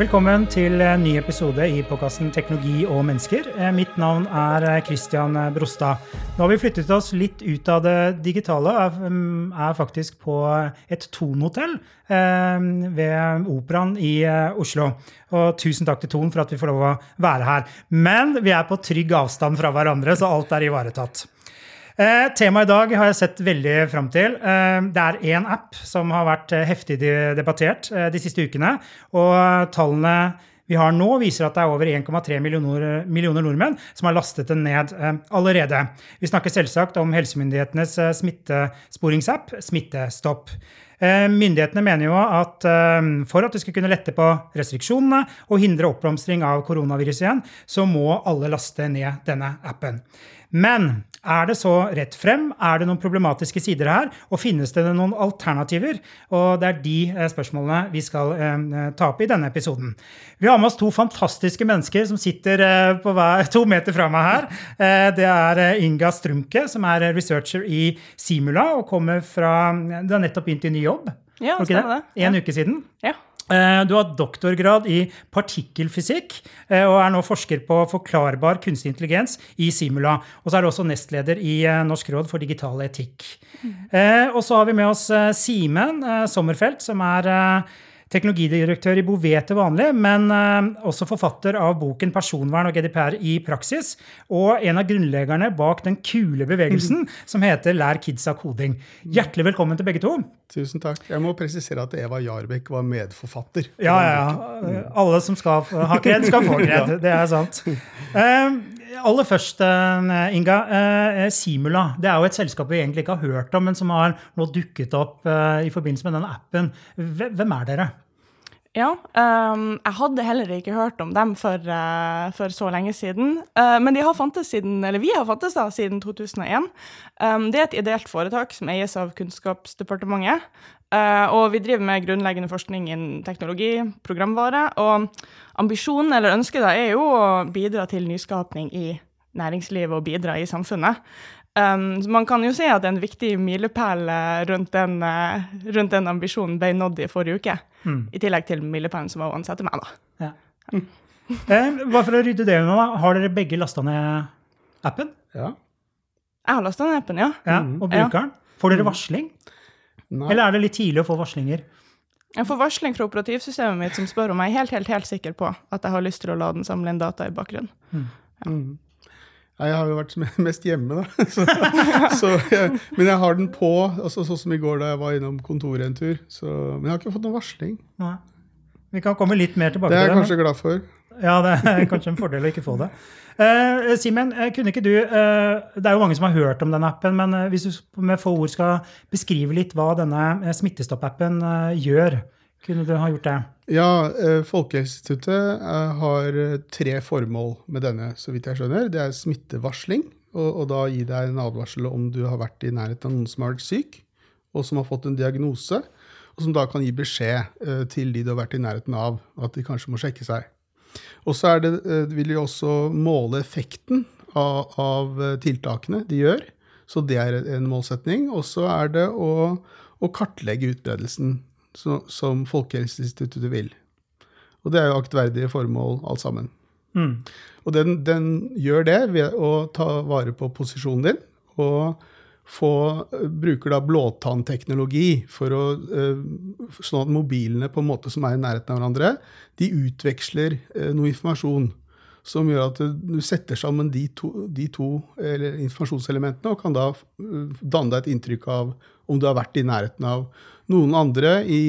Velkommen til en ny episode i podkasten Teknologi og mennesker. Eh, Mitt navn er eh, Christian Brostad. Nå har vi flyttet oss litt ut av det digitale Jeg mm, er faktisk på et Thon-hotell eh, ved Operaen i Oslo. Og tusen takk til Thon for at vi får lov å være her. Men vi er på trygg avstand fra hverandre, så alt er ivaretatt. Eh, Temaet i dag har jeg sett veldig fram til. Eh, det er én app som har vært eh, heftig debattert eh, de siste ukene. Og tallene vi har nå, viser at det er over 1,3 millioner, millioner nordmenn som har lastet den ned eh, allerede. Vi snakker selvsagt om helsemyndighetenes eh, smittesporingsapp Smittestopp. Myndighetene mener jo at for at de skal kunne lette på restriksjonene og hindre oppblomstring av koronavirus igjen, så må alle laste ned denne appen. Men er det så rett frem? Er det noen problematiske sider her? Og finnes det noen alternativer? Og det er de eh, spørsmålene vi skal eh, ta opp i denne episoden. Vi har med oss to fantastiske mennesker som sitter eh, på hver, to meter fra meg her. Eh, det er Inga Strumke, som er researcher i Simula og kommer fra Du har nettopp begynt i ny jobb? Ja, det stemmer det. En uke siden? Ja. Eh, Du har doktorgrad i partikkelfysikk eh, og er nå forsker på forklarbar kunstig intelligens i Simula. Og så er du også nestleder i eh, Norsk råd for digital etikk. Mm. Og så har vi med oss Simen Sommerfelt, som er teknologidirektør i Bouvet til vanlig, men eh, også forfatter av boken 'Personvern og GDPR i praksis', og en av grunnleggerne bak den kule bevegelsen som heter 'Lær kidsa koding'. Hjertelig velkommen til begge to. Tusen takk. Jeg må presisere at Eva Jarbekk var medforfatter. Ja, ja, ja. Alle som skal ha kred, skal få kred. Det er sant. Eh, aller først, eh, Inga. eh, Simula det er jo et selskap vi egentlig ikke har hørt om, men som har nå dukket opp i forbindelse med den appen. Hvem er dere? Ja Um, jeg hadde heller ikke hørt om dem for, uh, for så lenge siden. Uh, men de har fantes siden, eller vi har fantes da, siden 2001. Um, det er et ideelt foretak som eies av Kunnskapsdepartementet. Uh, og vi driver med grunnleggende forskning innen teknologi, programvare. Og ambisjonen eller ønsket da er jo å bidra til nyskapning i næringslivet og bidra i samfunnet. Um, så man kan jo si at en viktig milepæl rundt, den, eh, rundt den ambisjonen ble nådd i forrige uke. I tillegg til milepælen som var å ansette meg, da. Ja. Eh, Bare for å rydde det unna, da. har dere begge lasta ned appen? Ja. Jeg har lasta ned appen, ja. Ja, og bruker den? Får dere varsling? Nei. Eller er det litt tidlig å få varslinger? Jeg får varsling fra operativsystemet mitt som spør om jeg er helt, helt, helt sikker på at jeg har lyst til å la den samle inn data i bakgrunnen. Nei, Jeg har jo vært mest hjemme, da. Så, så jeg, men jeg har den på, altså, sånn som i går da jeg var innom kontoret en tur. Så, men jeg har ikke fått noen varsling. Nei. Vi kan komme litt mer tilbake til Det er jeg kanskje men... glad for. Ja, det er kanskje en fordel å ikke få det. Eh, Simen, eh, kunne ikke du eh, Det er jo mange som har hørt om denne appen, men eh, hvis du med få ord skal beskrive litt hva denne eh, Smittestopp-appen eh, gjør, kunne du ha gjort det? Ja, eh, Folkehelseinstituttet eh, har eh, tre formål med denne, så vidt jeg skjønner. Det er smittevarsling, og, og da gi deg en advarsel om du har vært i nærheten av noen som har vært syk, og som har fått en diagnose, og som da kan gi beskjed til de du har vært i nærheten av, at de kanskje må sjekke seg. Og så det, vil de også måle effekten av, av tiltakene de gjør, så det er en målsetning. Og så er det å, å kartlegge utbredelsen, så, som Folkehelseinstituttet vil. Og det er jo aktverdige formål alt sammen. Mm. Og den, den gjør det ved å ta vare på posisjonen din, og få, bruker da blåtannteknologi for å eh, Sånn at mobilene på en måte som er i nærheten av hverandre, de utveksler eh, noe informasjon som gjør at du setter sammen de to, de to eller, informasjonselementene og kan da eh, danne deg et inntrykk av om du har vært i nærheten av noen andre i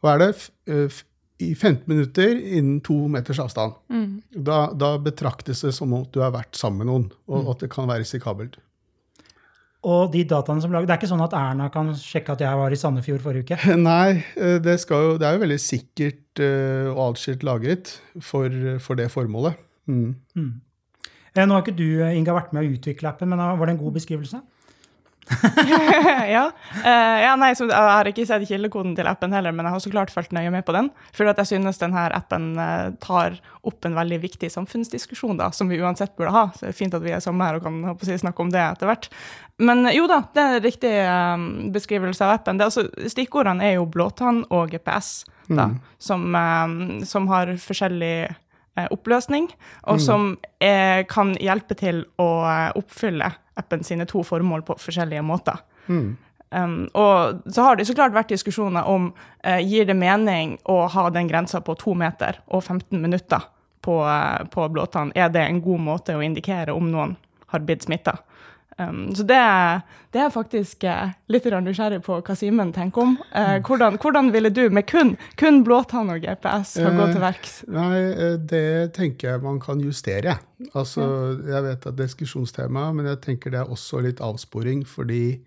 hva er det, f- f- i 15 minutter innen to meters avstand. Da, da betraktes det som om du har vært sammen med noen, og at det kan være risikabelt. Og de dataene som lager, Det er ikke sånn at Erna kan sjekke at jeg var i Sandefjord forrige uke? Nei, eh, det, skal jo, det er jo veldig sikkert og atskilt lagret for, for det formålet. Mm. Mm. Nå har ikke du, Inga, vært med å utvikle appen, men var det en god beskrivelse? ja. Uh, ja. nei, så, Jeg har ikke sett kildekoden til appen heller, men jeg har så klart fulgt nøye med på den. For jeg synes denne appen tar opp en veldig viktig samfunnsdiskusjon, da, som vi uansett burde ha. Så det er fint at vi er sammen her og kan håper, snakke om det etter hvert. Men jo da, det er en riktig um, beskrivelse av appen. Det, altså, stikkordene er jo blåtann og GPS, da, mm. som, um, som har forskjellig oppløsning, og mm. som er, kan hjelpe til å oppfylle appen sine to formål på forskjellige måter. Mm. Um, og så har det så klart vært diskusjoner om uh, gir det mening å ha den grensa på to meter og 15 minutter på, uh, på blåtann. Er det en god måte å indikere om noen har blitt smitta? Um, så det, det, er faktisk uh, litt nysgjerrig på hva Simen tenker om. Uh, hvordan, hvordan, ville du med kun, kun blåtann og GPS ha gått til verks? Uh, nei, det tenker jeg man kan justere. Altså, Jeg vet at det er diskusjonstema, men jeg tenker det er også litt avsporing, fordi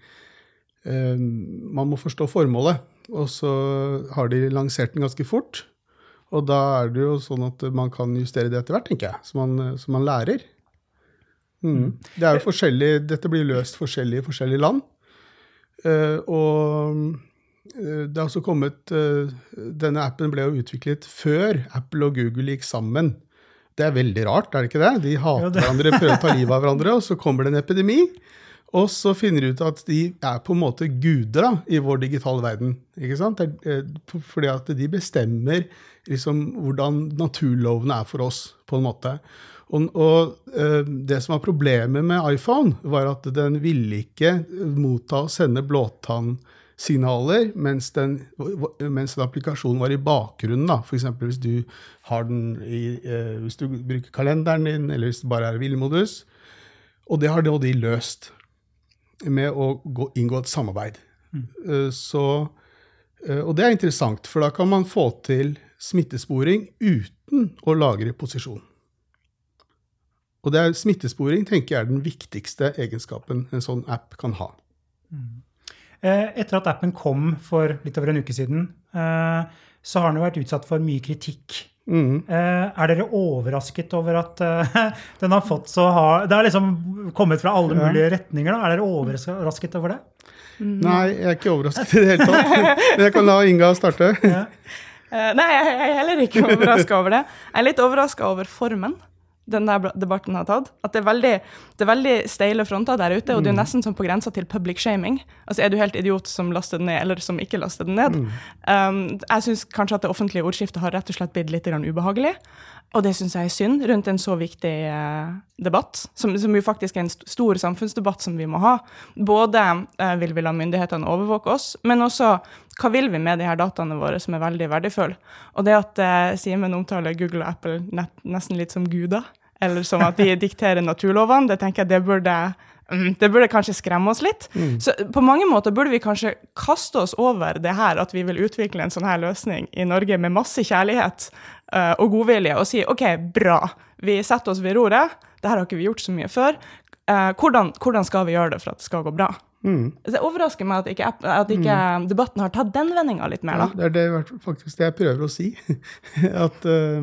man må forstå formålet. Og så har de lansert den ganske fort. Og da er det jo sånn at man kan justere det etter hvert, tenker jeg. Så man, så man lærer. Mm. Det er jo forskjellig, Dette blir løst forskjellig i forskjellige land. Uh, og uh, det har også kommet uh, Denne appen ble jo utviklet før Apple og Google gikk sammen. Det er veldig rart, er det ikke det? De hater ja, det. hverandre, prøver å ta livet av hverandre, og så kommer det en epidemi. Og så finner de ut at de er på en måte guder da, i vår digitale verden. ikke sant? Fordi at de bestemmer liksom hvordan naturlovene er for oss, på en måte. Og, og, eh, det som var problemet med iPhone, var at den ville ikke motta og sende blåtannsignaler mens, den, mens den applikasjonen var i bakgrunnen. F.eks. hvis du har den i, eh, hvis du bruker kalenderen din, eller hvis det bare er hvilemodus. Og det har de løst med å gå, inngå et samarbeid. Mm. Eh, så, og det er interessant, for da kan man få til smittesporing uten å lagre posisjon. Og det er smittesporing tenker jeg er den viktigste egenskapen en sånn app kan ha. Mm. Etter at appen kom for litt over en uke siden, eh, så har den jo vært utsatt for mye kritikk. Mm. Er dere overrasket over at den har fått så hard Det har liksom kommet fra alle mulige retninger. Da. Er dere overrasket over det? Mm. Nei, jeg er ikke overrasket i det hele tatt. Men jeg kan la Inga starte. Ja. Nei, jeg er heller ikke overraska over det. Jeg er litt overraska over formen den der debatten har tatt. At det er veldig, det er veldig steile fronter der ute, og det er mm. nesten som på grensa til public shaming. Altså, Er du helt idiot som laster den ned, eller som ikke laster den ned? Mm. Um, jeg syns kanskje at det offentlige ordskiftet har rett og slett blitt litt ubehagelig. Og det syns jeg er synd rundt en så viktig eh, debatt, som, som, jo faktisk er en st stor samfunnsdebatt som vi må ha. Både eh, vil vi la myndighetene overvåke oss, men også hva vil vi med de her dataene våre som er veldig verdifulle. Og det at eh, Simen omtaler Google og Apple nett, nesten litt som guder, eller som at de dikterer naturlovene, det tenker jeg det burde mm, det burde kanskje skremme oss litt. Mm. Så på mange måter burde vi kanskje kaste oss over det her at vi vil utvikle en sånn her løsning i Norge med masse kjærlighet uh, og godvilje og si OK, bra, vi setter oss ved roret. Det her har ikke vi gjort så mye før. Uh, hvordan, hvordan, skal vi gjøre det for at det skal gå bra? Mm. Det overrasker meg at ikke, at ikke mm. debatten har tatt den vendinga litt mer. da. Ja, det er det, faktisk det jeg prøver å si. at uh,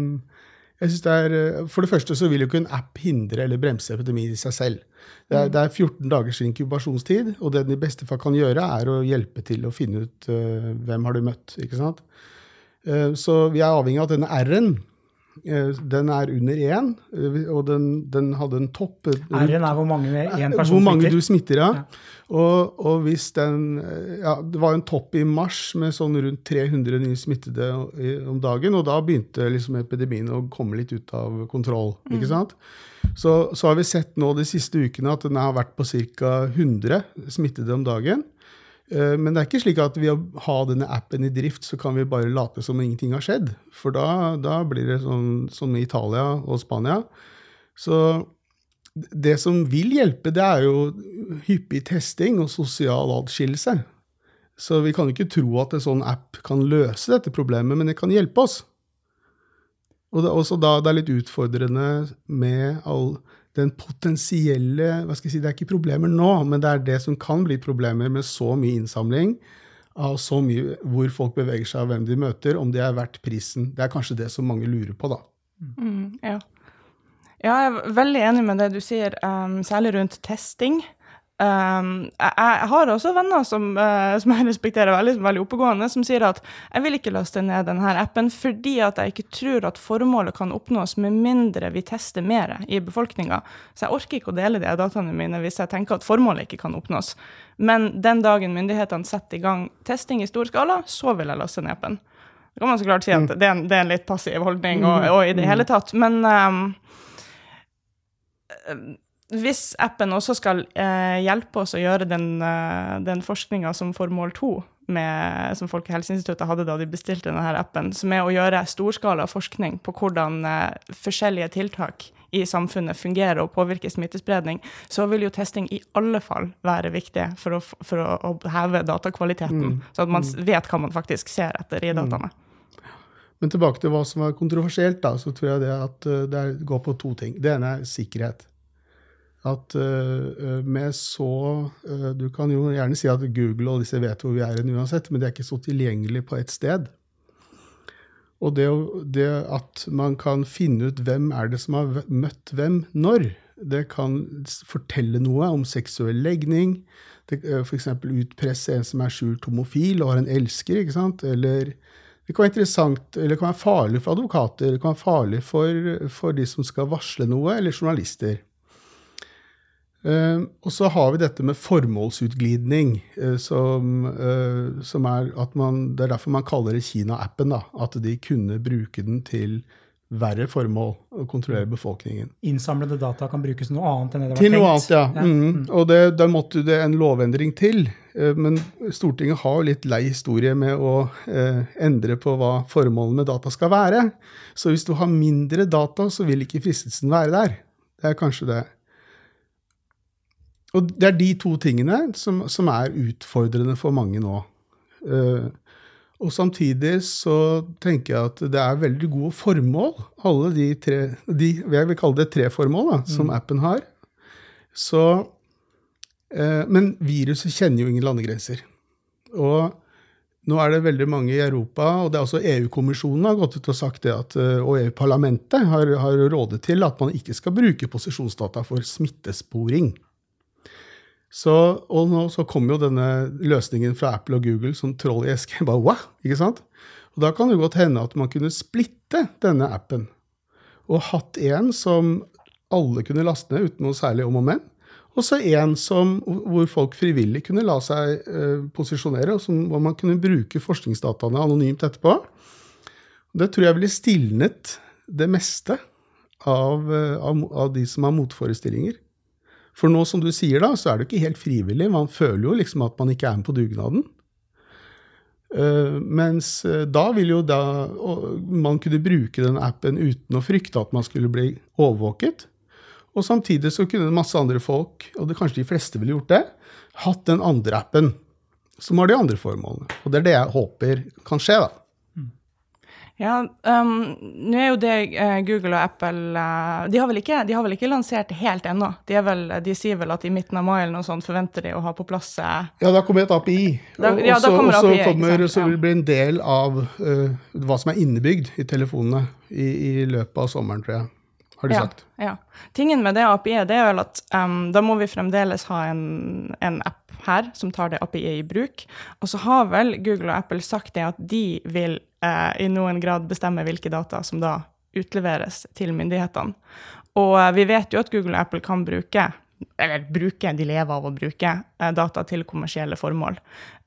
jeg synes det er, For det første så vil jo ikke en app hindre eller bremse epidemi i seg selv. Det er, mm. det er, 14 dagers inkubasjonstid, og det den i beste fall kan gjøre, er å hjelpe til å finne ut uh, hvem har du møtt. ikke sant? Uh, så vi er avhengig av at denne R-en uh, den er under én, eh, og den, den, hadde en topp R-en er hvor mange én person Hvor mange du smitter, ja. ja. Og, og, hvis den ja, Det var en topp i mars med sånn rundt 300 nye smittede om dagen, og da begynte liksom epidemien å komme litt ut av kontroll. ikke mm. sant? Så, så, har vi sett nå de siste ukene at den har vært på ca. 100 smittede om dagen. Eh, men det er ikke slik at ved å ha denne appen i drift, så kan vi bare late som ingenting har skjedd. For da, da blir det sånn som i Italia og Spania. Så det som vil hjelpe, det er jo hyppig testing og sosial atskillelse. Så vi kan ikke tro at en sånn app kan løse dette problemet, men det kan hjelpe oss. Og det er også da det er litt utfordrende med all den potensielle hva skal jeg si, Det er ikke problemer nå, men det er det som kan bli problemer med så mye innsamling av så mye hvor folk beveger seg, og hvem de møter, om det er verdt prisen. Det er kanskje det som mange lurer på, da. Mm, ja. Ja. jeg er veldig enig med det du sier, um, særlig rundt testing. Um, jeg, jeg, har også venner som, uh, som jeg respekterer veldig, som er veldig oppegående, som sier at jeg vil ikke laste ned denne appen fordi at jeg ikke tror at formålet kan oppnås med mindre vi tester mer i befolkninga. Så jeg orker ikke å dele de dataene mine hvis jeg tenker at formålet ikke kan oppnås. Men den dagen myndighetene setter i gang testing i stor skala, så vil jeg laste ned appen. Da kan man så klart si at mm. det, er en, det er en litt passiv holdning og, og i det hele tatt, men um, hvis appen også skal eh, hjelpe oss å gjøre den, eh, den forskninga som formål to, med, som Folkehelseinstituttet hadde da de bestilte denne appen, som er å gjøre storskala forskning på hvordan eh, forskjellige tiltak i samfunnet fungerer og påvirker smittespredning, så vil jo testing i alle fall være viktig for å, for å, å heve datakvaliteten, mm. så at man mm. vet hva man faktisk ser etter i mm. dataene. Men tilbake til hva som er kontroversielt, da, så tror jeg det at det går på to ting. Det ene er sikkerhet at uh, med så uh, Du kan jo gjerne si at Google og disse vet hvor vi er hen uansett, men det er ikke så tilgjengelig på ett sted. Og det, det, at man kan finne ut hvem er det som har møtt hvem når, det kan fortelle noe om seksuell legning. Uh, F.eks. utpresse en som er skjult homofil og har en elsker. ikke sant? Eller det kan være interessant, eller det kan være farlig for advokater, det kan være farlig for, for de som skal varsle noe, eller journalister. Uh, og så har vi dette med formålsutglidning, uh, som, uh, som, er at man Det er derfor man kaller det Kina-appen. At de kunne bruke den til verre formål, å kontrollere befolkningen. Innsamlede data kan brukes til noe annet enn det det var til tenkt? Til noe annet, ja. ja. Mm. Mm. Og det, da måtte det en lovendring til. Men Stortinget har jo litt lei historie med å endre på hva formålet med data skal være. Så hvis du har mindre data, så vil ikke fristelsen være der. Det er kanskje det. Og det er de to tingene som, som er utfordrende for mange nå. Uh, og samtidig så tenker jeg at det er veldig gode formål, alle de tre de, Jeg vil kalle det tre formål da, som mm. appen har. Så, uh, men viruset kjenner jo ingen landegrenser. Og nå er det veldig mange i Europa, og det er også EU-kommisjonen har gått ut og sagt det at, eh, og EU-parlamentet har, har rådet til at man ikke skal bruke posisjonsdata for smittesporing. Så, og nå så kommer jo denne løsningen fra Apple og Google som troll i eske. Bare, wow, ikke sant? Og Da kan det godt hende at man kunne splitte denne appen og hatt en som alle kunne laste ned uten noe særlig om og men, og så en som, hvor folk frivillig kunne la seg uh, posisjonere, og som, hvor man kunne bruke forskningsdataene anonymt etterpå. Det tror jeg ville stilnet det meste av, uh, av, av de som har motforestillinger. For nå som du sier, da, så er det ikke helt frivillig. Man føler jo liksom at man ikke er med på dugnaden. Uh, mens uh, da vil jo da uh, man kunne bruke den appen uten å frykte at man skulle bli overvåket. Og samtidig så kunne masse andre folk, og det kanskje de fleste ville gjort det, hatt den andre appen som har de andre formålene. Og det er det jeg håper kan skje, da. Ja, um, nå er jo det uh, Google og Apple uh, de, har ikke, de, har vel ikke, lansert det helt ennå. De, vel, de, sier vel at i midten av mai eller noe sånt forventer de å ha på plass uh, Ja, da kommer et API. Da, ja, da kommer så kommer, så vil det bli en del av hva som er innebygd i telefonene i, i, løpet av sommeren, tror jeg. Har de ja, sagt. Ja. Tingen med det API-et det er vel at um, da må vi fremdeles ha en, en app her som tar det API i bruk. Og så har vel Google og Apple sagt det at de vil eh, i noen grad bestemmer hvilke data som da utleveres til myndighetene. Og eh, vi vet jo at Google og Apple kan bruke, eller bruke, de lever av å bruke, eh, data til kommersielle formål.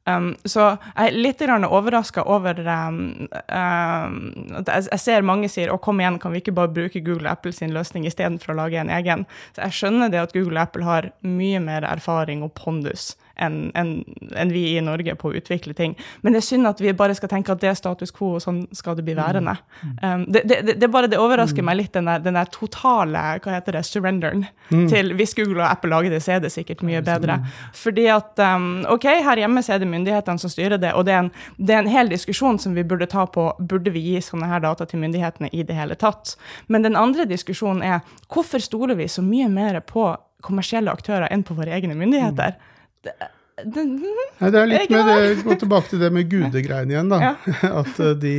Um, så jeg er litt overraska over um, um, at jeg, ser mange sier å kom igjen, kan vi ikke bare bruke Google og Apple sin løsning istedenfor å lage en egen? Så jeg skjønner det at Google og Apple har mye mer erfaring og pondus enn en, en vi i Norge på å utvikle ting. Men det er synd at vi bare skal tenke at det er status quo, og sånn skal det bli værende. Mm. Um, det, det, det, bare det overrasker mm. meg litt, den der, den der, totale hva heter det, surrenderen mm. til hvis Google og Apple lager det, så er det sikkert mye bedre. Fordi at um, OK, her hjemme så er det myndighetene som styrer det, og det er, en, det er en hel diskusjon som vi burde ta på burde vi gi sånne her data til myndighetene i det hele tatt. Men den andre diskusjonen er hvorfor stoler vi så mye mer på kommersielle aktører enn på våre egne myndigheter? Mm det, det, Nei, det er litt med det, Gå tilbake til det med gudegreiene igjen. da, ja. At eh, de,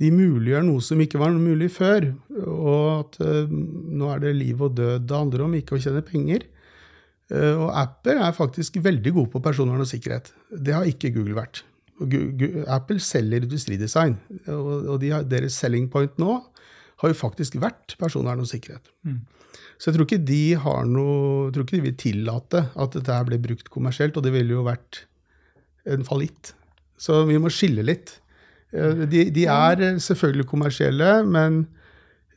de, muliggjør noe som ikke var mulig før. Og at uh, nå er det liv og død det handler om, ikke å tjene penger. Eh, og Apple er faktisk veldig god på personvern og sikkerhet. Det har ikke Google vært. Apple selger industridesign, og de har, deres selling point nå har jo faktisk vært personvern og sikkerhet. Mm. Så jeg tror ikke de har noe, jeg tror ikke de vil tillate at dette blir brukt kommersielt, og det ville jo vært en fallitt. Så vi må skille litt. Eh, de, de, er selvfølgelig kommersielle, men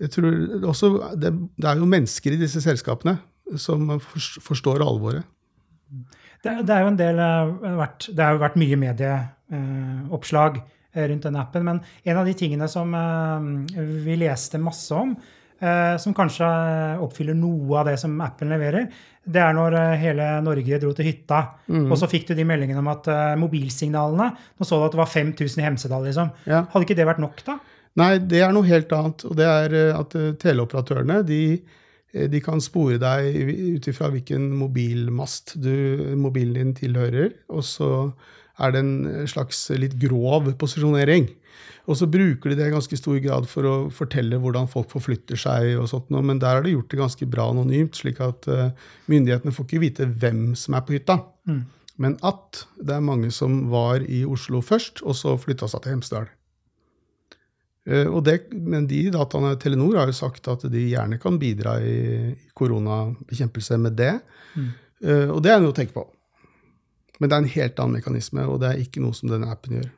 jeg tror også det, det, er jo mennesker i disse selskapene som forstår alvoret. Det, det er jo en del eh, vært, Det har jo vært mye medieoppslag eh, rundt denne appen, men en av de tingene som vi leste masse om, som kanskje oppfyller noe av det som appen leverer, det er når eh, hele Norge dro til hytta. Mm. Og så fikk du de meldingene om at mobilsignalene Nå så du at det var 5000 i Hemsedal, liksom. Ja. Hadde ikke det vært nok, da? Nei, det er noe helt annet. Og det er eh, at teleoperatørene de, de kan spore deg ut ifra hvilken mobilmast du, mobilen din tilhører. Og så er det en slags litt grov posisjonering. Og så bruker de det i ganske stor grad for å fortelle hvordan folk forflytter seg. og sånt, Men der har de gjort det ganske bra anonymt, slik at uh, myndighetene får ikke vite hvem som er på hytta. Mm. Men at det er mange som var i Oslo først, og så flytta seg til Hemsedal. Det, men de dataene Telenor har jo sagt at de gjerne kan bidra i koronabekjempelse med det. Mm. Og det er noe å tenke på. Men det er en helt annen mekanisme, og det er ikke noe som denne appen gjør.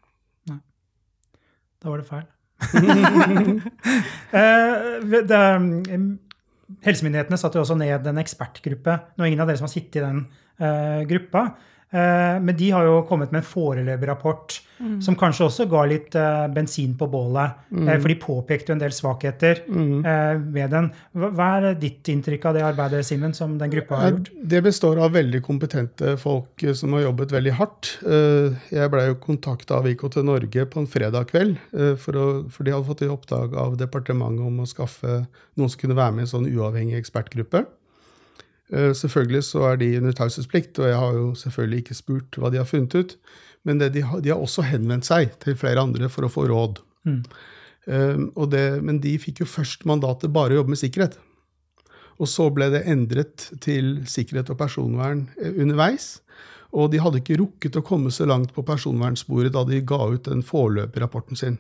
Da var det feil. Eh, det, helsemyndighetene satte jo også ned en ekspertgruppe. Nå er ingen av dere som har sittet i den uh, gruppa. Uh, men de har jo kommet med en foreløpig rapport mm. som kanskje også ga litt uh, bensin på bålet. Mm. Uh, for de påpekte jo en del svakheter mm. ved den. Hva, er ditt inntrykk av det arbeidet Simen, som den gruppa har gjort? Det består av veldig kompetente folk som har jobbet veldig hardt. Jeg blei jo kontakta av IKT Norge på en fredag kveld, for de hadde fått i oppdrag av departementet om å skaffe noen som kunne være med i en sånn uavhengig ekspertgruppe. Eh, selvfølgelig så er de under taushetsplikt, og jeg har jo selvfølgelig ikke spurt hva de har funnet ut. Men de har, de, har, også henvendt seg til flere andre for å få råd. Mm. Um, det, men de fikk jo først mandatet bare å jobbe med sikkerhet. Og så ble det endret til sikkerhet og personvern underveis. Og de hadde ikke rukket å komme så langt på personvernsporet da de ga ut den foreløpige rapporten sin.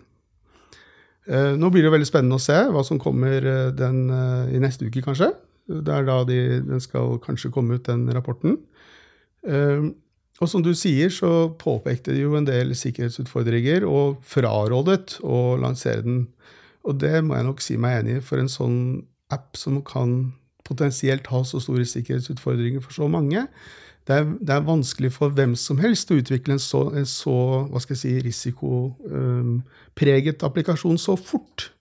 Uh, nå blir det veldig spennende å se hva som kommer den, uh, i neste uke, kanskje. Det er da de, den skal kanskje komme ut, den rapporten. Ehm, og som du sier, så påpekte de jo en del sikkerhetsutfordringer og frarådet å lansere den. Og det må jeg nok si meg enig i, for en sånn app som kan potensielt ha så store sikkerhetsutfordringer for så mange, det er, det er vanskelig for hvem som helst å utvikle en så, en så si, risikopreget um, applikasjon så fort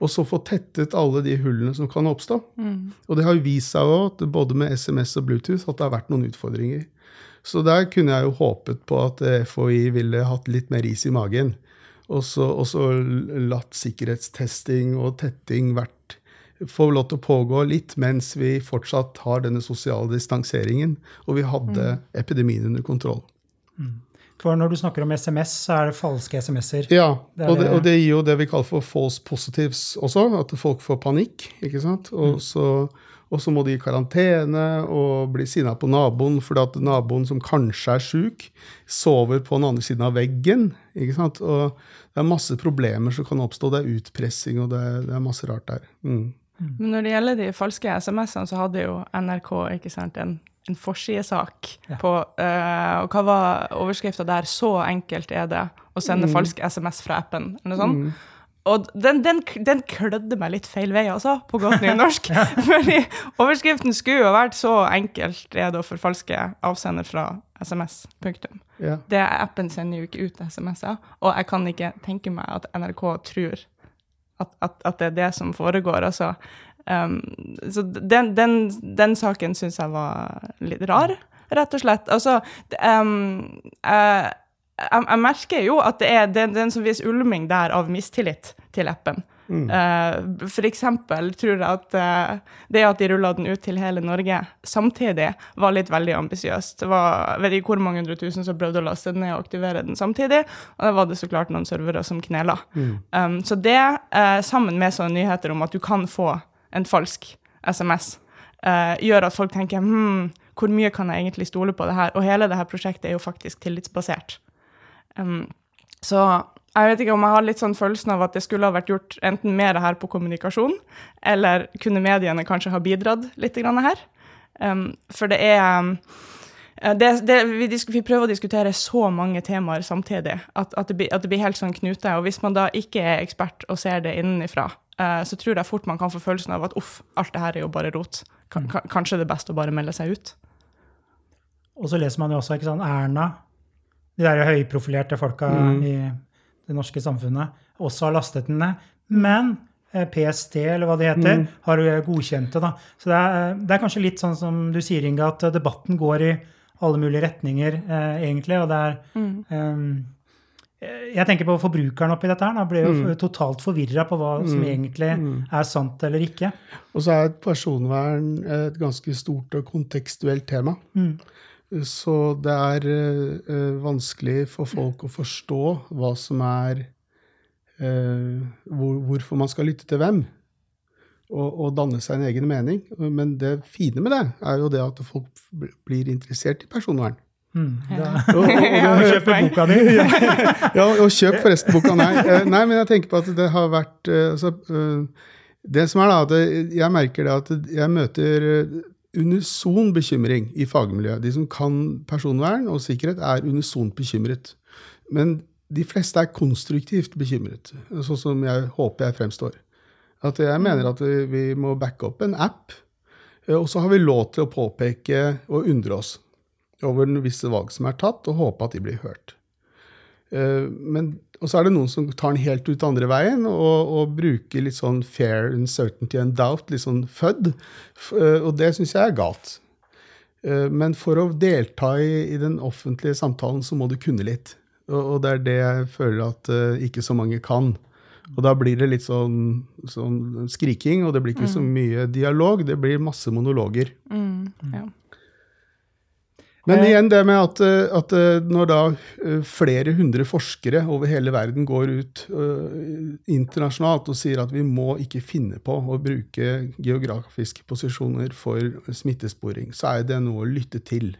og så få tettet alle de hullene som kan oppstå. Mm. Og det har jo vist seg òg, både med SMS og Bluetooth, at det har vært noen utfordringer. Så der kunne jeg jo håpet på at FHI ville hatt litt mer is i magen. Og så latt sikkerhetstesting og tetting vært, få lov til å pågå litt mens vi fortsatt har denne sosiale distanseringen, og vi hadde mm. epidemien under kontroll. Mm. For når du snakker om SMS, så er det falske SMS-er. Ja, og, det, og, det, gir jo det vi kaller for false positives også, at folk får panikk. ikke sant? Og, mm. så, og så må de i karantene og bli sinna på naboen fordi at naboen som kanskje er sjuk, sover på den andre siden av veggen. ikke sant? Og det er masse problemer som kan oppstå. Det er utpressing, og det, det er masse rart der. Mm. Men når det gjelder de falske SMS-ene, så hadde jo NRK ikke sant, en en forsidesak ja. på uh, Og hva var overskrifta der? 'Så enkelt er det å sende mm. falsk SMS fra appen', eller noe sånt. Mm. Og den, den, den, klødde meg litt feil vei, altså, på godt nynorsk. ja. Fordi overskriften skulle jo vært 'Så enkelt er det å forfalske avsender fra SMS'. Punktum. Ja. Det Appen sender jo ikke ut SMS-er, og jeg kan ikke tenke meg at NRK tror at, at, at det er det som foregår. altså Um, så den, den, den saken syns jeg var litt rar, rett og slett. Altså um, jeg, jeg, jeg, merker jo at det er den, den som viser ulming der av mistillit til appen. Mm. Uh, for eksempel tror jeg at uh, det at de rulla den ut til hele Norge samtidig, var litt veldig ambisiøst. Det var vet ikke hvor mange hundre tusen som prøvde å laste den ned og aktivere den samtidig, og da var det så klart noen servere som knela. Mm. Um, så det, uh, sammen med sånne nyheter om at du kan få en falsk SMS, uh, gjør at folk tenker hm, hvor mye kan jeg egentlig stole på det her? Og hele det her prosjektet er jo faktisk tillitsbasert. Um, så jeg vet ikke om jeg har litt sånn følelsen av at det skulle ha vært gjort enten mer her på kommunikasjon, eller kunne mediene kanskje ha bidratt litt her. Um, for det er um, det, det, vi, vi, prøver å diskutere så mange temaer samtidig at, at, det blir, at, det blir, helt sånn knute. Og hvis man da ikke er ekspert og ser det innenfra, så tror jeg fort man kan få følelsen av at uff, alt det her er jo bare rot. K mm. kanskje det er best å bare melde seg ut. Og så leser man jo også ikke sånn Erna, de der høyprofilerte folka mm. i det norske samfunnet også har lastet den ned. Men eh, PST, eller hva det heter, mm. har godkjent det. da. Så det er, det er, kanskje litt sånn som du sier, Inga, at debatten går i alle mulige retninger, eh, egentlig. Og det er mm. um, Jeg tenker på forbrukeren oppi dette her. Da blir jo mm. totalt forvirra på hva som mm. egentlig mm. er sant eller ikke. Og så er personvern et ganske stort og kontekstuelt tema. Mm. Så det er uh, vanskelig for folk å forstå hva som er uh, hvor, Hvorfor man skal lytte til hvem. Og, og, danne seg en egen mening. Men det fine med det er jo det at folk blir interessert i personvern. Mm, ja. og, og, og, kjøp boka di! ja, og kjøp forresten boka. Nei, nei, men jeg tenker på at det har vært altså, Det som er da, at jeg merker det at jeg møter unison bekymring i fagmiljøet. De som kan personvern og sikkerhet, er unisont bekymret. Men de fleste er konstruktivt bekymret, sånn som jeg håper jeg fremstår. At jeg mener at vi må backe opp en app, og så har vi lov til å påpeke og undre oss over visse valg som er tatt, og håpe at de blir hørt. Eh, men, og så er det noen som tar den helt ut andre veien og, og bruker litt sånn fair uncertainty and doubt, litt sånn fødd. Eh, og det syns jeg er galt. Eh, men for å delta i, i, den offentlige samtalen, så må du kunne litt. Og, og det er det jeg føler at uh, ikke så mange kan. Og da blir det litt sånn, sånn skriking, og det blir ikke mm. så mye dialog. Det blir masse monologer. Mm, ja. Men eh, igjen det med at, eh, at, eh, når da flere hundre forskere over hele verden går ut internasjonalt og sier at vi må ikke finne på å bruke geografiske posisjoner for smittesporing, så er det noe å lytte til.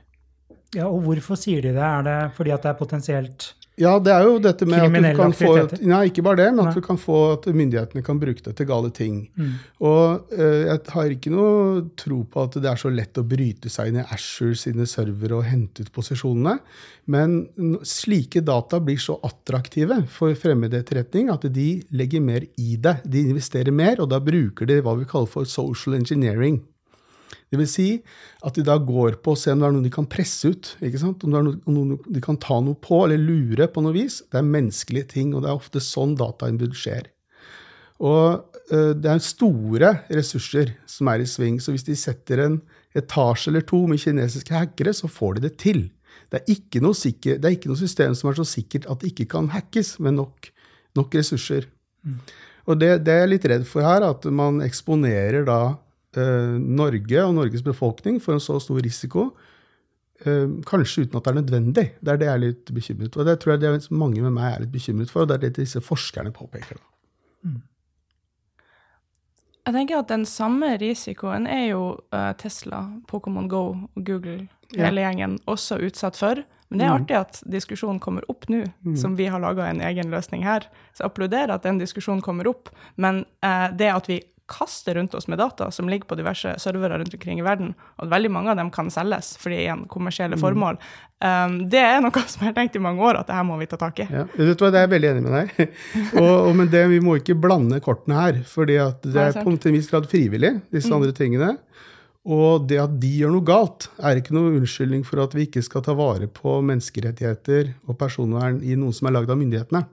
Ja, og hvorfor sier de det? Er det fordi at det er potensielt ja, det er jo dette med at du kan få Nei, ikke bare det, men at, du kan få, at myndighetene kan bruke det til gale ting. Mm. Og uh, jeg har ikke noe tro på at det er så lett å bryte seg inn i Ashore sine servere og hente ut posisjonene. Men slike data blir så attraktive for fremmed etterretning at de legger mer i det. De investerer mer, og da bruker de hva vi kaller for social engineering. Det vil si at de da går på å se om det er noe de kan presse ut. ikke sant? Om det er noe, de kan ta noe på eller lure på noe vis. Det er menneskelige ting, og det er ofte sånn datainnbrudd skjer. Og uh, det er store ressurser som er i sving, så hvis de setter en etasje eller to med kinesiske hackere, så får de det til. Det er ikke noe, sikker, det er ikke noe system som er så sikkert at det ikke kan hackes med nok, nok ressurser. Mm. Og det, det, er jeg litt redd for her, at man eksponerer da Norge og Norges befolkning for en så stor risiko. Eh, kanskje uten at det er nødvendig. Det er det jeg er litt bekymret for. Og det tror jeg det mange med meg er litt bekymret for, og det er det disse forskerne påpeker. Mm. Jeg tenker at Den samme risikoen er jo uh, Tesla, Pokémon Go og Google hele gjengen også utsatt for. Men det er mm. artig at diskusjonen kommer opp nå, mm. som vi har laga en egen løsning her. Så jeg applauderer at den diskusjonen kommer opp, men eh, det at vi kaster rundt oss med data som ligger på diverse servere rundt omkring i verden, og veldig mange av dem kan selges fordi igjen kommersielle mm. formål. Um, det er noe som jeg har tenkt i mange år at det her må vi ta tak i. Ja, vet du hva, Det er jeg veldig enig med deg og, og, Men det, vi må ikke blande kortene her. fordi det er på en viss grad frivillig, disse mm. andre tingene. Og det at de gjør noe galt, er ikke noe unnskyldning for at vi ikke skal ta vare på menneskerettigheter og personvern i noe som er lagd av myndighetene.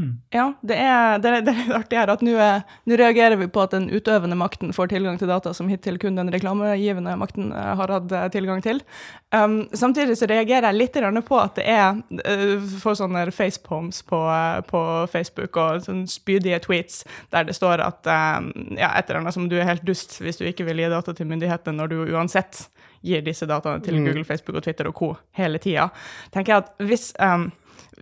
Mm. Ja, det er, det, er, det er artig her at nå reagerer vi på at den utøvende makten får tilgang til data som hittil kun den reklamegivende makten uh, har hatt uh, tilgang til. Um, samtidig så reagerer jeg litt på at det er uh, får sånne facepoms på, på, Facebook og sånne spydige tweets der det står at um, ja, et eller annet som du er helt dust hvis du ikke vil gi data til myndighetene når du uansett gir disse dataene til mm. Google, Facebook og Twitter og co. hele tida. tenker jeg at hvis um,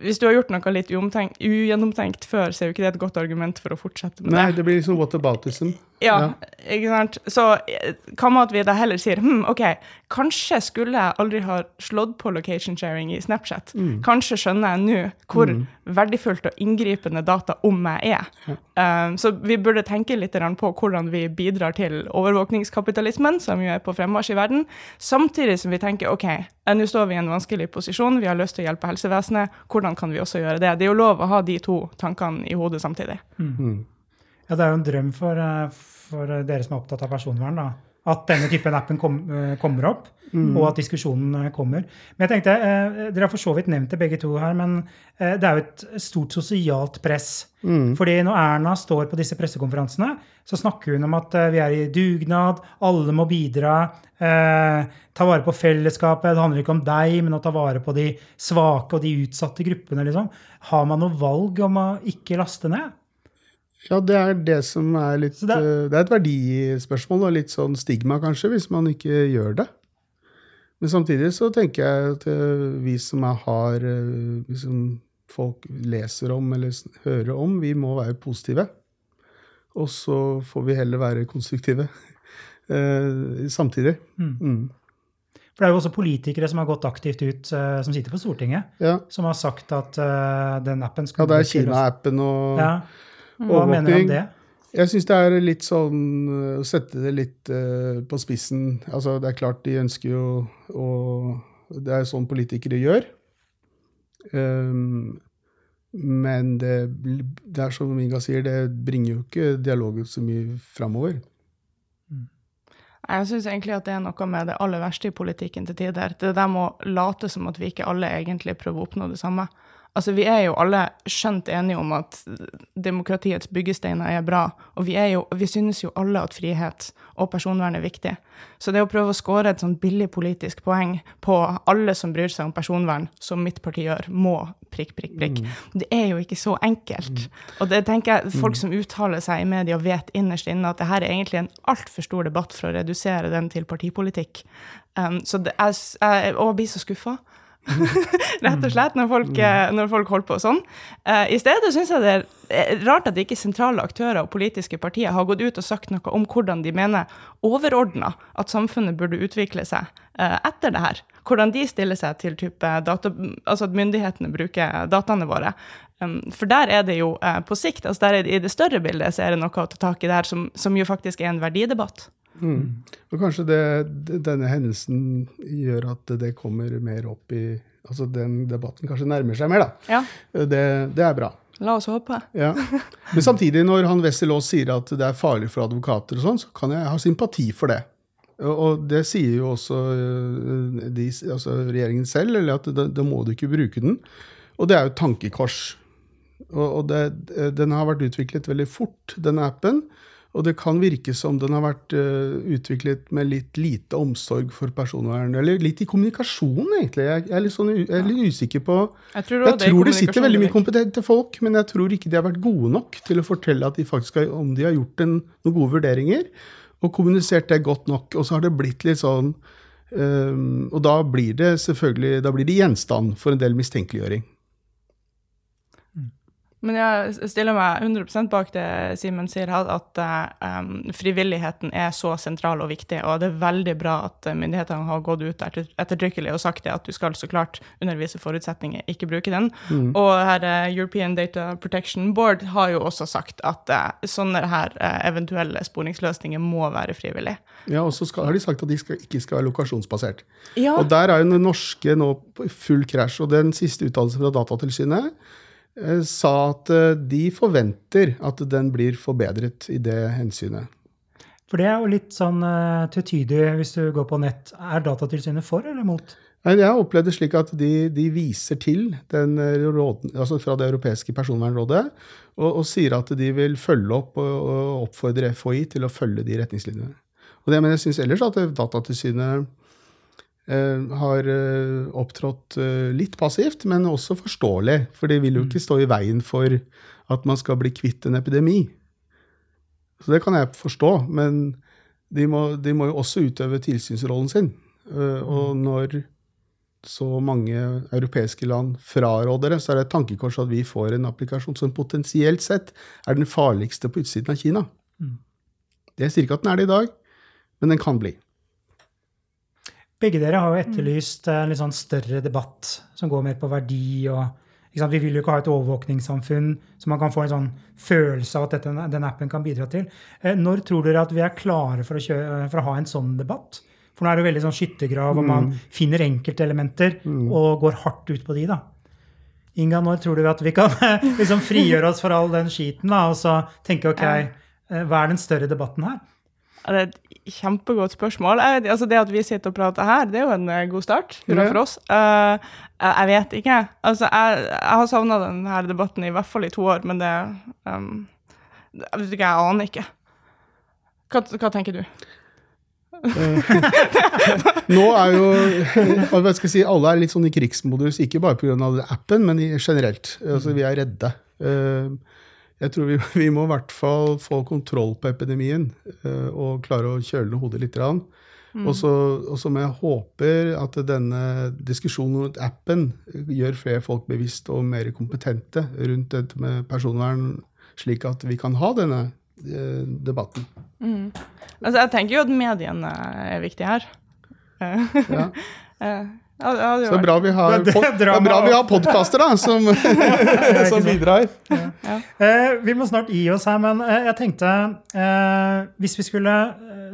hvis du har gjort noe litt ugjennomtenkt før, så er jo ikke det et godt argument for å fortsette med Nei, det. det blir liksom what whataboutism. Ja, ikke sant. Så eh, hva med at vi da heller sier hm, OK, kanskje skulle jeg aldri ha slått på location sharing i Snapchat. Kanskje skjønner jeg nå hvor verdifullt og inngripende data om meg er. Um, så vi burde tenke litt på hvordan vi bidrar til overvåkningskapitalismen, som jo er på fremmarsj i verden, samtidig som vi tenker OK, eh, nå står vi i en vanskelig posisjon, vi har lyst til å hjelpe helsevesenet, hvordan kan vi også gjøre det? Det er jo lov å ha de to tankene i hodet samtidig. Ja, det er jo en drøm for, eh, for dere som er opptatt av personvern, da. At denne typen appen kom, eh, kommer opp, og at diskusjonen eh, kommer. Men jeg tenkte, eh, Dere har for så vidt nevnt det begge to her, men det er jo et stort sosialt press. Fordi når Erna står på disse pressekonferansene, så snakker hun om at vi er i dugnad, alle må bidra, eh, ta vare på fellesskapet. Det handler ikke om deg, men å ta vare på de svake og de utsatte gruppene. liksom. Har man noe valg om å ikke laste ned? Ja, det er det som er litt det det er- er, det er et verdispørsmål og litt sånn stigma, kanskje, hvis man ikke gjør det. Men samtidig så tenker jeg at eh, vi som er, har liksom, folk leser om eller hører om, vi må være positive. Og så får vi heller være konstruktive eh, samtidig. Mm. For det er jo også politikere som har gått aktivt ut, eh, som sitter på Stortinget, Ja. som har sagt at eh, den appen ja, det er Kina-appen og Ja. Hva mener du om det? Jeg syns det er litt sånn øh, å sette det litt uh, på spissen. Altså, det er klart de ønsker jo å Det er sånn politikere gjør. Um, men det, det er som Inga sier, det bringer jo ikke dialogen så mye framover. Jeg syns egentlig at det er noe med det aller verste i politikken til tider. Det der med å late som at vi ikke alle egentlig prøver å oppnå det samme. Altså, Vi er jo alle skjønt enige om at demokratiets byggesteiner er bra, og vi, jo, vi synes jo alle at frihet og personvern er viktig. Så det å prøve å skåre et sånn billig politisk poeng på alle som bryr seg om personvern, som mitt parti gjør, må prikk, prikk, prikk, det er jo ikke så enkelt. Og det tenker jeg folk som uttaler seg i media, vet innerst inne at det her er egentlig en altfor stor debatt for å redusere den til partipolitikk. Um, så det jeg, og jeg blir så skuffa. Rett og slett, når folk, eh, når folk holder på sånn. Eh, I stedet syns jeg det er eh, rart at ikke sentrale aktører og politiske partier har gått ut og sagt noe om hvordan de mener overordna at samfunnet burde utvikle seg etter det her. Hvordan de stiller seg til type data, altså at myndighetene bruker dataene våre. Um, for der er det jo på sikt, altså der er det, i det større bildet, så er det noe å ta tak i der som, som jo faktisk er en verdidebatt. Og kanskje det, denne hendelsen gjør at det kommer mer opp i Altså den debatten kanskje nærmer seg mer, da. Ja, Det, det er bra. la oss håpe. Ja. Men samtidig, når han Wessel Aas sier at det er farlig for advokater og sånn, så kan jeg ha sympati for det. Og, det sier jo også øh, de, altså regjeringen selv, eller at da, da må du ikke bruke den. Og det er jo et tankekors. Og, og det, den har vært utviklet veldig fort, denne appen. Og det kan virke som den har vært øh, utviklet med litt lite omsorg for personvern. Eller litt i kommunikasjon, egentlig. Jeg, er, litt sånn, jeg er litt usikker på Jeg tror, jeg er tror det sitter veldig mye kompetente folk, men jeg tror ikke de har vært gode nok til å fortelle at de faktisk har, om de har gjort en, noen gode vurderinger, og kommunisert det godt nok. Og så har det blitt litt sånn um, Og da blir det selvfølgelig da blir det gjenstand for en del mistenkeliggjøring. Men jeg stiller meg 100 bak det Simen sier at um, frivilligheten er så sentral og viktig. Og det er veldig bra at myndighetene har gått ut ettertrykkelig og sagt det, at du skal så klart undervise forutsetninger ikke bruke den. Og her eh, European Data Protection Board har jo også sagt at uh, sånne her uh, eventuelle sporingsløsninger må være frivillige. Ja, Og så har de sagt at de skal, ikke skal være lokasjonsbasert. Ja, Og der er jo den norske nå full krasj. Og den siste uttalelsen fra Datatilsynet sa at eh, de forventer at den blir forbedret i det hensynet. For det er jo litt sånn uh, tvetydig hvis du går på nett. Er Datatilsynet for eller mot? Nei, Jeg har opplevd det slik at de, de viser til den eh, råden, altså fra det europeiske personvernrådet og, og sier at de vil følge opp og, og oppfordre FHI til å følge de retningslinjene. Og det, men jeg syns ellers at Datatilsynet eh, har eh, opptrådt eh, litt passivt, men også forståelig. For de vil jo ikke stå i veien for at man skal bli kvitt en epidemi. Så det kan jeg forstå, men de må, de må jo også utøve tilsynsrollen sin. Eh, og når så mange europeiske land fraråder det, så er det et tankekors at vi får en applikasjon som potensielt sett er den farligste på utsiden av Kina. Det sier ikke at den er det i dag, men den kan bli. Begge dere har jo etterlyst en litt sånn større debatt som går mer på verdi og? Vi vil jo ikke ha et overvåkningssamfunn så man kan få en sånn følelse av at dette, den appen kan bidra til. Eh, når tror dere at vi er klare for å, kjøre, for å ha en sånn debatt? For nå er det veldig sånn skyttergrav, og man finner enkeltelementer og går hardt ut på de. da. Inga, når tror du at vi kan liksom frigjøre oss for all den skiten da, og så tenke ok, eh, hva er den større debatten her? Det er et kjempegodt spørsmål. Jeg altså det at vi sitter og prater her, det er jo en eh, god start hurra for oss. Uh, jeg vet ikke. Altså, jeg, jeg har savna denne debatten i hvert fall i to år, men det um, Jeg vet ikke, jeg aner ikke. Hva, hva tenker du? Nå er jo hva skal jeg si, alle er litt sånn i krigsmodus, ikke bare pga. appen, men generelt. Altså, vi er redde. Eh, Jeg tror vi, vi må i hvert fall få kontroll på epidemien eh, og klare å kjøle ned hodet litt. Mm. Og så- og som jeg håper at denne diskusjonen rundt appen gjør flere folk bevisst og mer kompetente rundt dette med personvern, slik at vi kan ha denne eh, debatten. Altså, jeg tenker jo at mediene er viktige her. Eh, Ja. Ja, det hadde Så det er bra vi har, Det er det er bra vi har podkaster da, som, som bidrar. Eh, vi må snart gi oss her, men uh, jeg tenkte uh, Hvis vi skulle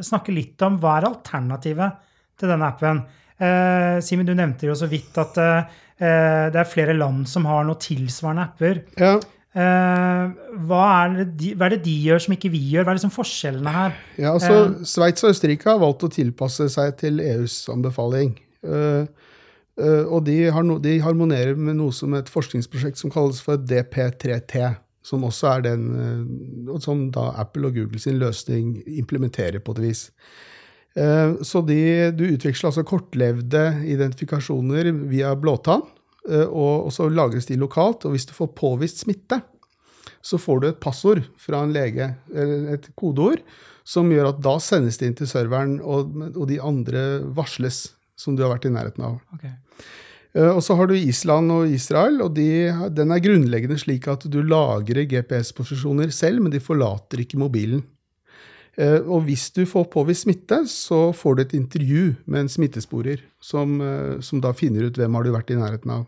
snakke litt om hva er alternativet til denne appen eh, Simen, du nevnte jo så vidt at det er flere land som har noe tilsvarende apper. Ja. Eh, hva, er det de, hva er det de gjør som ikke vi gjør? Hva er liksom forskjellene her? Ja, altså, Sveits og Østerrike har valgt å tilpasse seg til EUs anbefaling. Eh, og de, harmonerer med noe som et forskningsprosjekt som kalles for DP3T. Som også er den eh, som da Apple og Google sin løsning implementerer på et vis. Eh, så de, du utveksler altså kortlevde identifikasjoner via blåtann, eh, og, så lagres de lokalt. Og hvis du får påvist smitte, så får du et passord fra en lege, et kodeord, som gjør at da sendes det inn til serveren, og de andre varsles, som du har vært i nærheten av. Ok. Eh, Og så har du Island og Israel, og de, den er grunnleggende slik at du lagrer GPS-posisjoner selv, men de forlater ikke mobilen. Eh, Og hvis du får påvist smitte, så får du et intervju med en smittesporer, som, eh, som da finner ut hvem har du vært i nærheten av.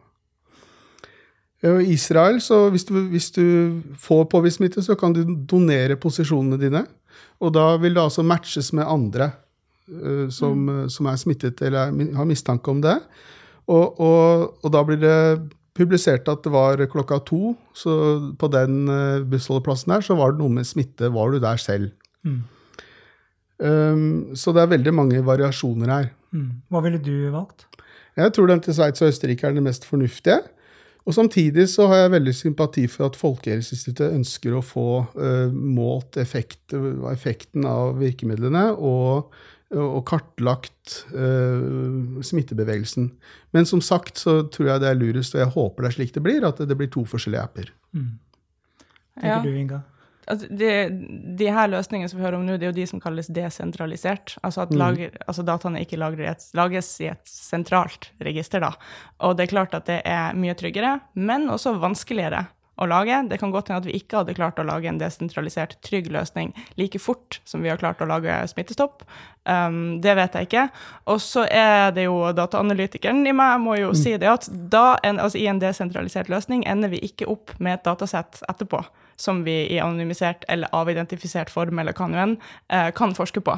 I Israel, så hvis du, hvis du får påvist smitte, så kan du donere posisjonene dine. Og da vil det altså matches med andre som, mm. som er smittet eller er, har mistanke om det. Og, og, og da blir det publisert at det var klokka to, så på den uh, bussholdeplassen der så var det noe med smitte. Var du der selv? Mm. Um, så det er veldig mange variasjoner her. Mm. Hva ville du valgt? Jeg tror den til Sveits og Østerrike er den mest fornuftige. Og samtidig så har jeg veldig sympati for at Folkehelseinstituttet ønsker å få uh, målt effekt, effekten av virkemidlene og, og kartlagt uh, smittebevegelsen. Men som sagt så tror jeg det er lurest, og jeg håper det er slik det blir, at det blir to forskjellige apper. Tenker Ja. du, Inga? Altså, de, de her løsningene som vi hører om nå, det er jo de som kalles desentralisert. Altså at lager, altså dataene ikke lagrer et, lages i et sentralt register. Da. Og det er klart at det er mye tryggere, men også vanskeligere å lage. Det kan godt hende at vi ikke hadde klart å lage en desentralisert, trygg løsning like fort som vi har klart å lage Smittestopp. Um, det vet jeg ikke. Og så er det jo dataanalytikeren i meg må jo si det at da en, altså i en desentralisert løsning ender vi ikke opp med et datasett etterpå som vi i anonymisert eller avidentifisert form eller kanuen, enn eh, kan forske på.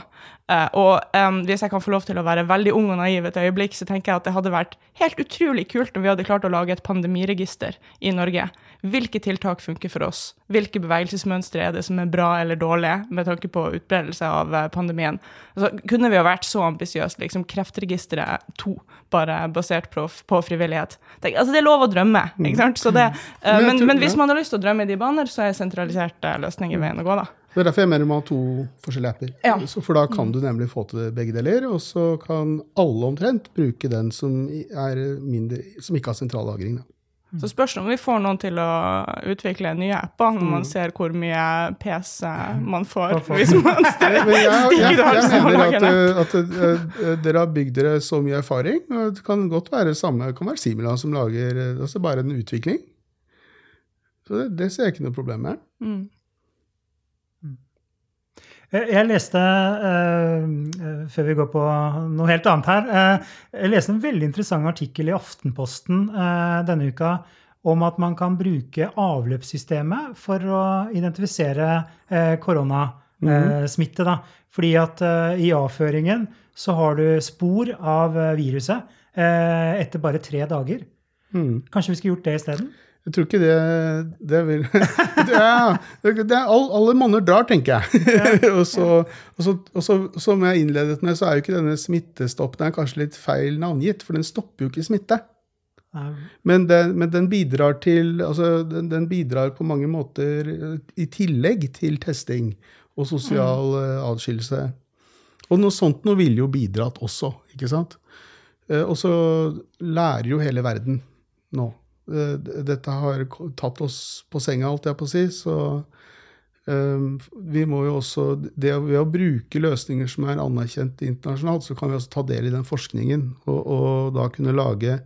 Eh, og hvis jeg kan få lov til å være veldig ung og naiv et øyeblikk, så tenker jeg at det hadde vært helt utrolig kult om vi hadde klart å lage et pandemiregister i Norge. Hvilke tiltak funker for oss? Hvilke bevegelsesmønstre er det som er bra eller dårlige med tanke på utbredelse av eh, pandemien? Altså, kunne vi ha vært så ambisiøse, liksom Kreftregisteret 2, bare basert på, på frivillighet? Tenk, altså, det er lov å drømme, ikke sant? Så det, Men men, hvis man har lyst til å drømme i de baner, så er sentraliserte løsninger veien å gå, da. Det er derfor jeg mener man har to forskjellige apper. Ja. For da kan du nemlig få til begge deler, og så kan alle omtrent bruke den som, er mindre, som ikke har sentral lagring. Da. Så spørs det om vi får noen til å utvikle nye apper når man ser hvor mye PC man får. Hvis man jeg, jeg, mener at, uh, at uh, dere har bygd dere så mye erfaring. og Det kan godt være samme, det kan være Simula som lager altså bare en utvikling. Så det, det ser jeg ikke noe problem med. mm. Eh, Jeg leste, eh, eh, før vi går på noe helt annet her, eh, jeg leste en veldig interessant artikkel i Aftenposten eh, denne uka om at man kan bruke avløpssystemet for å identifisere eh, koronasmitte. da. Fordi at i avføringen så har du spor av viruset eh, etter bare tre dager. Mm. Kanskje vi skulle gjort det isteden? Jeg tror ikke det, det vil er, det er all, Alle monner drar, tenker jeg. og, så, og, så, og så, som jeg innledet med, så er jo ikke denne smittestopp den er kanskje litt feil navngitt, for den stopper jo ikke smitte. Men den, men den bidrar til altså den, den bidrar på mange måter eh, i tillegg til testing og sosial mm. adskillelse. Og noe sånt noe ville jo bidratt også, ikke sant? Eh, Og så lærer jo hele verden nå. Eh, Dette har tatt oss på senga, alt jeg på å si. Så eh, vi må jo også det, Ved å bruke løsninger som er anerkjent internasjonalt, så kan vi også ta del i den forskningen. Og, og da kunne lage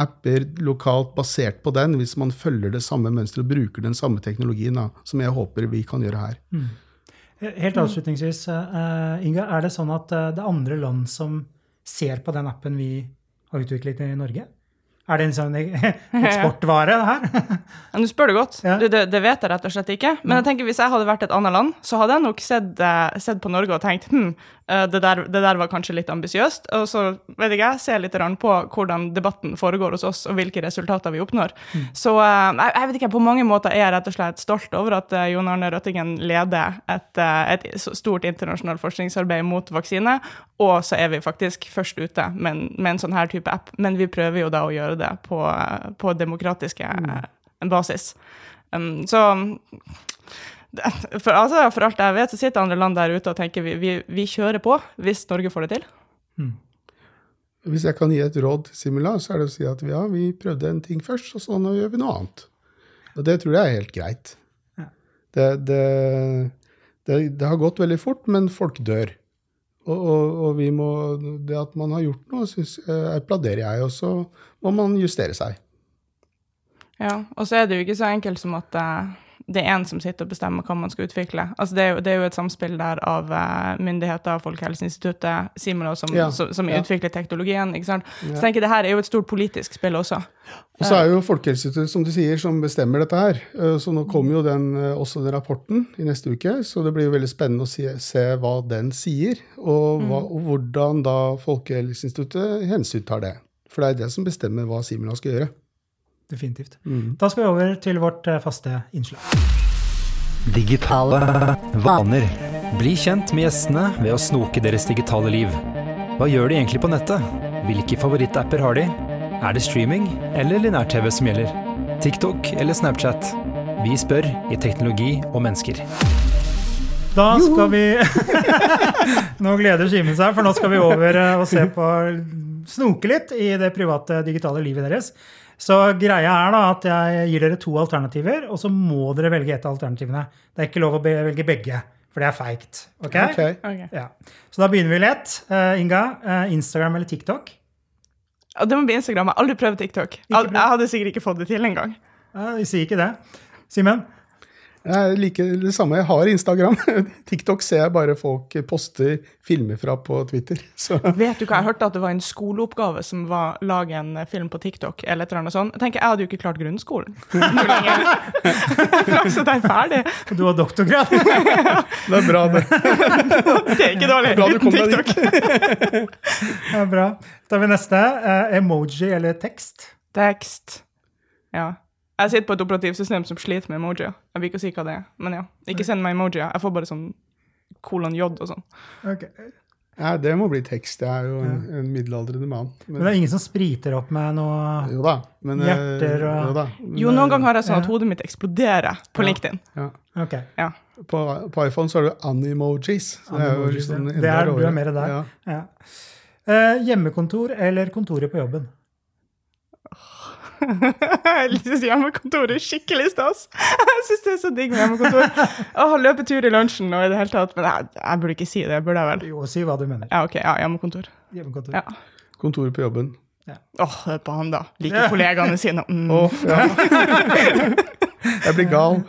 apper lokalt basert på den, hvis man følger det samme mønsteret og bruker den samme teknologien, da, som jeg håper vi kan gjøre her. Helt avslutningsvis, eh, Inga, er det sånn at eh, det er andre land som ser på den appen vi har utviklet i Norge? Er det en sånn eksportvare det her? Ja, Nå spør du godt. Ja. Du, det, det vet jeg rett og slett ikke. Men jeg tenker hvis jeg hadde vært et annet land, så hadde jeg nok sett, uh, sett på Norge og tenkt hm, eh, det, der, det der var kanskje litt ambisiøst. Og så vet ikke jeg, ser litt på hvordan debatten foregår hos oss, og hvilke resultater vi oppnår. Så uh, jeg, jeg vet ikke, på mange måter er jeg rett og slett stolt over at uh, Jon Arne Røttingen leder et, et stort internasjonalt forskningsarbeid mot vaksine, og så er vi faktisk først ute med en, med en sånn her type app. Men vi prøver jo da å gjøre det på, eh, på demokratiske mm. basis. Um, så for, altså, for alt jeg vet, så sitter andre land der ute og tenker vi, vi, vi kjører på hvis Norge får det til. Hvis jeg kan gi et råd til Simula, så er det å si at ja, vi prøvde en ting først, og så nå gjør vi noe annet. Og det tror jeg er helt greit. Ja. Det, det, det, det har gått veldig fort, men folk dør. Og, og, og vi må, det at man har gjort noe, synes, applauderer jeg, og så må man justere seg. Ja, og så er det jo ikke så enkelt som at eh, det er én som sitter og bestemmer hva man skal utvikle. Altså det, er jo, det er jo et samspill der av eh, myndigheter, Folkehelseinstituttet, Simula, som, Ja, som, som ja. utvikler teknologien. ikke sant? Så Ja. jeg tenker det her er jo et stort politisk spill også. Og så er jo Folkehelseinstituttet som du sier, som bestemmer dette her. Eh, Så nå kommer jo den, eh, også den rapporten i neste uke, så det blir jo veldig spennende å se, se hva den sier, og, hva, og hvordan da Folkehelseinstituttet hensyntar det. For det er det som bestemmer hva Simula skal gjøre. Definitivt. Da skal vi over til vårt eh, faste innslag. Digitale vaner. Bli kjent med gjestene ved å snoke deres digitale liv. Hva gjør de egentlig på nettet? Hvilke favorittapper har de? Er det streaming eller linær-TV som gjelder? TikTok eller Snapchat? Vi spør i Teknologi og mennesker. Da skal vi Nå gleder Simen seg, for nå skal vi over eh, og se på Snoke litt i det private digitale livet deres. Så greia er da at jeg gir dere to alternativer, og så må dere velge et av alternativene. Det er ikke lov å be velge begge, for det er feigt. ok? Okay. okay. Ja. Så da begynner vi lett. Uh, Inga, uh, Instagram eller TikTok? Det må bli Instagram. Jeg har aldri prøvd TikTok. Prøvd. Jeg hadde sikkert ikke fått det til engang. Uh, vi sier ikke det. Simen? Jeg liker det samme. Jeg har Instagram. TikTok ser jeg bare folk poster filmer fra på Twitter. Så Vet du hva, Jeg hørte at det var en skoleoppgave som var lage en eh, film på TikTok. eller et eller annet sånt. Jeg tenker, jeg hadde jo ikke klart grunnskolen. Så det er ferdig. Du har doktorgrad. det er bra, det. Det er ikke dårlig. Bra du kom deg det er bra. Da tar vi neste. Eh, emoji eller tekst? Tekst. Ja. Jeg sitter på et operativsystem som sliter med emojier. Jeg vil ikke si hva det er, men ja. Ikke send meg emojier. Jeg får bare sånn kolon J og sånn. Okay. Ja, det må bli tekst. Jeg er jo en, en middelaldrende mann. Men det er ingen som spriter opp med noe Jo da. Men, eh, Hjerter og- jo da. Men, Jo, noen ganger har jeg sånn Ja. at hodet mitt eksploderer på LinkedIn. Ja. Okay. Ja. På, på iPhone så har du animojis. det er jo liksom Det er- du er mer der. Ja. Ja. Eh, hjemmekontor eller kontoret på jobben? Jeg syns hjemmekontor er skikkelig stas. Jeg syns det er så digg med hjemmekontor. Å løpe tur i lunsjen og i det hele tatt. Men jeg, jeg burde ikke si det, burde jeg vel? Jo, si hva du mener. Ja, OK. Ja, hjemmekontor. Hjemmekontor. Ja. Kontoret på jobben. Åh, hør på han, da. Liker kollegaene sine. Mm. Oh, ja. Jeg blir gal.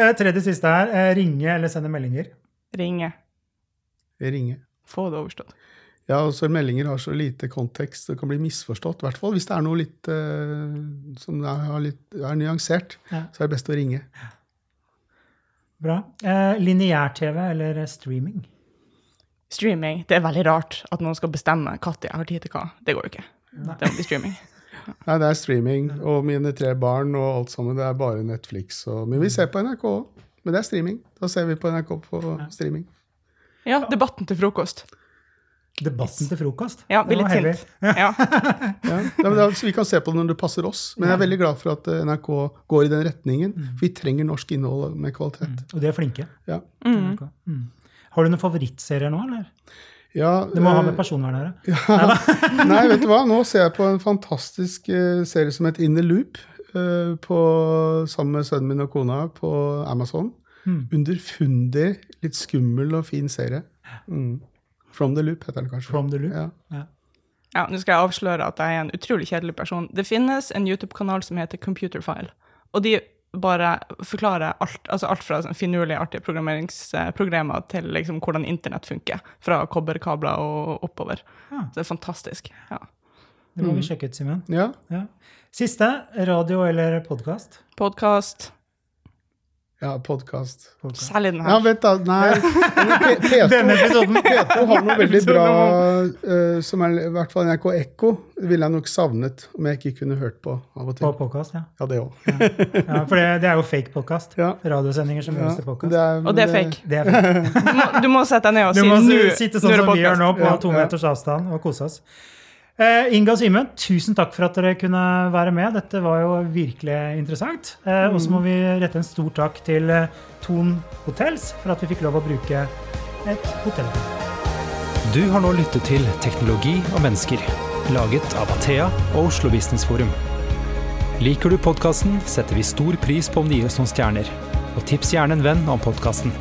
Eh, tredje siste her. Eh, ringe eller sende meldinger? Ringe. Ringe. Få det overstått. Ja, og så meldinger har så lite kontekst, det kan bli misforstått. I hvert fall hvis det er noe litt uh, som er, litt, er nyansert, Ja. så er det best å ringe. Bra. Eh, Lineær-TV eller streaming? Streaming. Det er veldig rart at noen skal bestemme når jeg har tid til hva. Det går jo ikke. Det må bli streaming. Nei, det er streaming, og mine tre barn og alt sammen, det er bare Netflix. Og, men vi ser på NRK òg. Men det er streaming. Da ser vi på NRK på streaming. Ja, debatten til frokost. Debatten til frokost? Ja, Det blir var litt heavy. sint. Ja. Ja, ja, men da, så vi kan se på det når det passer oss. Men jeg er veldig glad for at eh, NRK går i den retningen. For vi trenger norsk innhold med kvalitet. Og de er flinke. Ja. Mm. Har du noen favorittserier nå, eller? Ja, Det må ha eh, med personvern å gjøre. Nei, vet du hva? Nå ser jeg på en fantastisk eh, serie som heter In the Loop. eh, på, sammen med sønnen min og kona på Amazon. Mm. Underfundig, litt skummel og fin serie. Mm. From the Loop heter det kanskje. From the Loop. Ja. Ja. Ja, Nå skal jeg avsløre at jeg er en utrolig kjedelig person. Det finnes en YouTube-kanal som heter Computerfile. Og de bare forklarer alt, altså alt fra sånn finurlige, artige programmeringsprogrammer til liksom hvordan internett funker. Fra kobberkabler og oppover. Ja. Så det er fantastisk. Ja. Det må vi sjekke ut, Simen. ja. Ja. Siste. Radio eller podkast? Podkast. Ja, podkast. Særlig den her. Ja, vent, da. Nei. P- Denne episoden. P2 har noe veldig bra uh, som er i hvert fall NRK Ekko. Det ville jeg nok savnet om jeg ikke kunne hørt på av og På til. podkast, ja. Ja, det òg. ja. For det, det er jo fake podkast. Ja. Radiosendinger som gjøres til podkast. Og det er fake. Det er fake. Du må, du må sette deg ned og Du må si, sitte sånn som vi gjør nå, på Ja, to ja. meters avstand, og kose oss. Eh, Inga og Simen, tusen takk for at dere kunne være med. Dette var jo virkelig interessant. Eh, Og så må vi rette en stor takk til Ton Thon Hotels for at vi fikk lov å bruke et hotell. Du har nå lyttet til Teknologi og mennesker, laget av Athea og Oslo Business Forum. Liker du podkasten, setter vi stor pris på om du gir oss noen stjerner. Og tips gjerne en venn om podkasten.